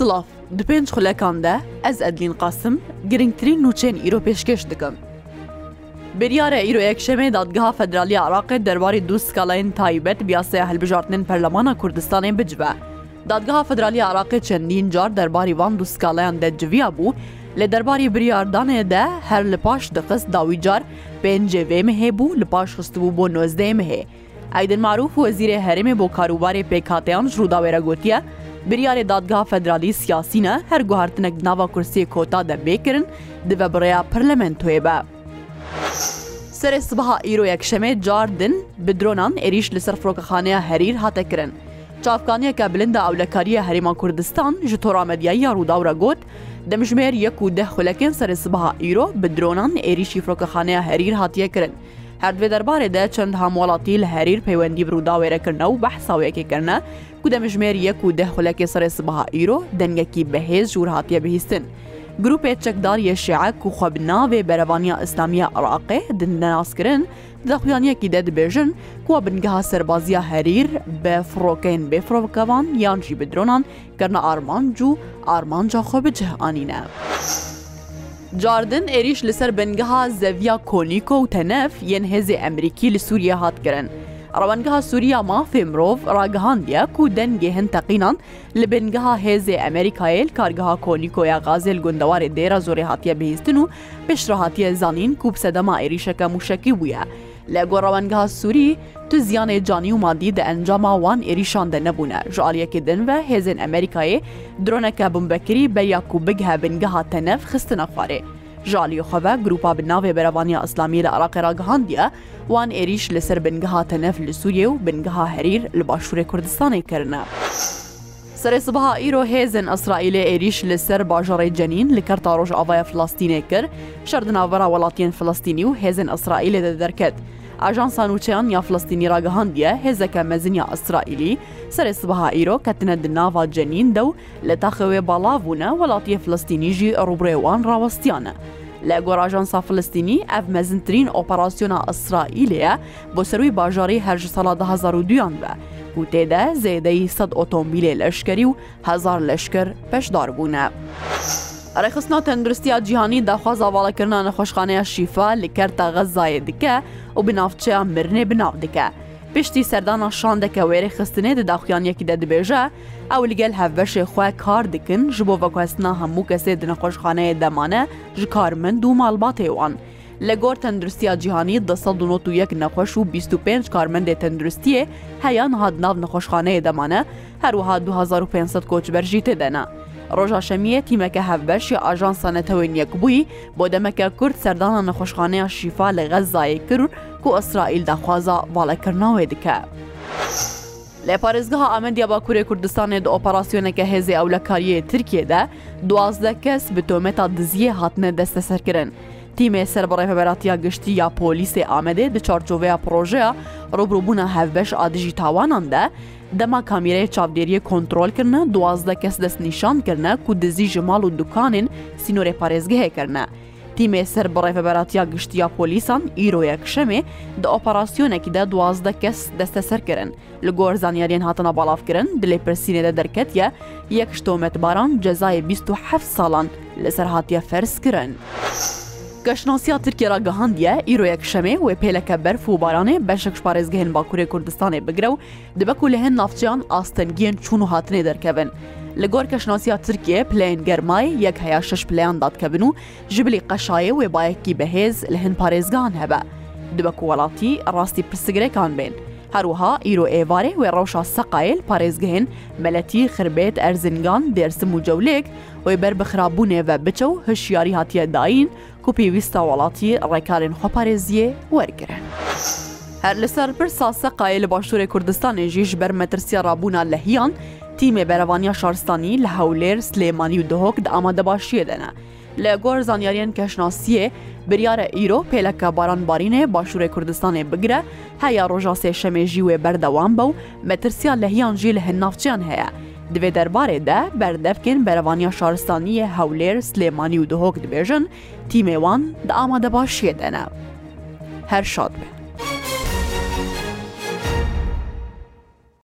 Silav di pênc xulekan de ez Edlîn qasim giringtirîn nûçên îro pêşkeş dikim. Biryare îroyek şemê dadgeha Federaliya Iraqê derbarî du skalayên taybet biyasaya helbijartinên Perlemana Kurdistanê bicive. Dadgeha Federaliya Iraqê çendîn car derbarî van du skalayan de civiya bû, lê derbarî biryardanê de her li paş dixist dawî car PNCV mihê bû li paş xistibû bo nozdê mihê. Eydin Maruf wezîrê herêmê bo karûbarê pêkatiyan ji rûdawêre gotiye, biryarê dadgeha federalî siyasî ne her guhartinek nava kursiyê kota de bêkirin dibe birêya parlamentoyê be. Serê sibaha îro yekşemê cardin bi dronan êrîş li ser firokexaneya herîr hate kirin. Çavkaniyeke bilinda ewlekariya Herêma Kurdistan ji toramediyaya rûdawra got, demjmêr yek û deh xulekên serê sibaha îro bi dronan êrîşî firokexaneya herîr hatiye kirin. هەردوێ دەربارێدا چەند هەموڵاتی لە هەریر پەیوەندی بروداوێرەکردنە و بەحساوێکیکردە کو دەمژمێر یەک و دەخولەکی سرێ سبها ئیرۆ دەنگەکی بەهێز ژوور هااتە بهیستن. گروپێ چەکداریە شێعک و خۆبناوێ بەرەوانیا ئیسلامیە عراقێ دندەناسکردن دەخویانیەکی دەدبێژن کو بنگەها سەربازیە هەریر بە فڕۆکەین بێفرۆکەوان یانجی بدرۆنان کەرنە ئارمانج و ئارمانجا خۆ بجهانینە. جاردن êریش li ser bengeha zeviya Kolîko û tenef yên hêzê Emerîkî li Sûriye hat kirin. Rewengeha Sûriya mafê mirov ragihandiye ku dengê hin teqînan li bengeha hêzê Emerîkayê kargeha Kolîkoya gazê gundewarê dêra zorê hatiye bihîstin û pêşrahatiye zanîn ku sedema êrîşeke mûşekî bûye. لە گۆڕەوەنگها سووری تو زیانێ جانی و مادی دە ئەنجاما وان ێریشاندە نەبوونە ژعالیەکی دنە هێزن ئەمریکایە درۆنەکە بمبەکری بە یاکوبگ هەبنگە هاتە نەف خستنە خوارێ. ژالی خۆڤە گروپا بناوێ بەرەبانیا ئەسلامی لە عراقێراگەهاندە وان عێریش لەسەر بنگەها تەنەف لە سووریێ و بنگەها هەریر لە باشوورێ کوردستانی کردە. سەرێسبها ئیرۆ هێزن ئەسرائیلێ عێریش لەسەر باژەڕی جەنین لە کەرتا ڕۆژ ئاوایە فلستینێ کرد شەردناوەرا وڵاتیان فلستینی و هێزن ئەسرائیلێ دەدەرکێت. ئاژانسان وچیان یا فلستینی ڕگەهاندیە هێزەکە مەزنیا ئەسرائیلی سەرێ سبها ئیرۆ کەتنە دناوا جەنین دە و لە تاخەوێ باڵاوونە وڵاتیە فلستینیژی ڕوبرێوان ڕاوەستیانە. لە گۆڕژانسا فلستینی ئەف مەزنترین ئۆپەراسسیۆنا ئەسرائیلەیە بۆ سەروی باژاری هەرج ساڵا 2002یان بە. و تێدا زێدەی سەد ئۆتۆمبیلێ لەشکری و هزار لەشکر پێشدار بوونە. ڕێخستنا تەندروستیا جیهانی داخواز ئاواڵەکردنا نەخۆشخانەیە شیفا لە کەرتا غەزایە دکە و بناافچەیان مرنێ بناو دکە. پشتی سەردانە شان دەکە وێرە خستنێ دەداخیانەکی دەدبێژە ئەو لەگەل هەڤەشێ خوای کار دکن ji بۆ بەکوستنا هەموو کەسێ دنەخۆشخانەیە دەمانە ji کارمند و ماڵباتێوان. لە گۆر تەندروستیا جیهانی 1991 نەخۆش و 25 کارمەندێ تەندروستیە هەیان هاد ناو نەخۆشخانەیە دەمانە هەروەها 2500 کۆچبەرژی تێدەنا. ڕۆژاشەمیە تیمەکە هەفبەرشی ئاژانسانەتەوەی یەکبووی بۆ دەمەکە کورد سەردانە نەخۆشخانەیە شیفا لە غەزایی کرد و ئەسرائیل داخوازە باڵەکردناوێ دکە. لە پارێزگەها ئامەندیا باکوورێ کوردستانێت ئۆپەراسسیۆنەکە هێزی ئەولەکاریە ترکێدا دوازدە کەس بە تۆمەتا دزیە هاتنە دەستە سەرکردن. تیمێ سەر بەڕێ هەبەراتیا گشتی یا پۆلیسی ئامەدێ دە چارچۆڤەیە پرۆژەیە ڕۆبرووبوونا هەفبەش ئادژی تاواناندا دەما کامیرەیە چاودێریە کۆنتترۆلکردە دوازدە کەس دەست نیشانکردە کو دزی ژماڵ و دوکانین سینۆرە پارێزگەهێکردە. تیمێ سەر بەڕێفەبەراتیا گشتیا پۆلیسان ئیرۆیە کشەمێ دە ئۆپەراسسیۆنێکیدا دوازدە کەس دەستە سەرکردن لە گۆر زانیارێن هاتنە بەڵافکردن دلێ پرسیینێدە دەرکەتە یەک شتۆمەتباران جەزای 27 ساڵان لەسەر هااتە فەرزکردن. Geşnasiya Tirkiye ra gihandiye îroyek şemê wê pêleke berf û baranê beşek ji parêzgehên Bakurê Kurdistanê bigire û dibe ku li hin navçeyan astengiyên çûn û hatinê derkevin. Li gor keşnasiya Tirkiye pleyên germayê yek heya şeş pleyan dadkevin û ji bilî qeşayê wê bayekî bihêz li hin parêzgan hebe. Dibe ku welatî rastî pirsigirekan bên. هەروها ئیرۆ ئێوارێ وێ ڕەوشا سەقایل پارێزگەهێن مەلەتی خربێت ئەرزنگان دێرسم و جەولێک وی بەر بخراببوونێ بە بچە و هەشیاری هاتیە داین و پێویستە وڵاتی ڕێکارێن خۆپارێزیە وەرگرن. هەر لەسەر پرسا سەقای لە باشووری کوردستانێژیش بەرمەترسی ڕابوونا لە هیان تیمێ بەرەوانیا شارستانی لە هەولێر سلێمانی و دهۆک دا ئامادەباشیە دەنە. لە گۆر زانیاریان کەشناسیە بریارە ئیرۆ پێلەکە بارانبارینێ باشووری کوردستانی بگرە هەیە ڕۆژاسێ شەمێژی وێ بەردەوام بە و مەترسیان لە هیانژی لە هەنافچیان هەیە. Divê derbarê de berdevkên berevaniya şaristaniyê hewlêr Slêmanî û dihok dibêjin, tîmê wan di amadebaşiyê de ne. Her şad be.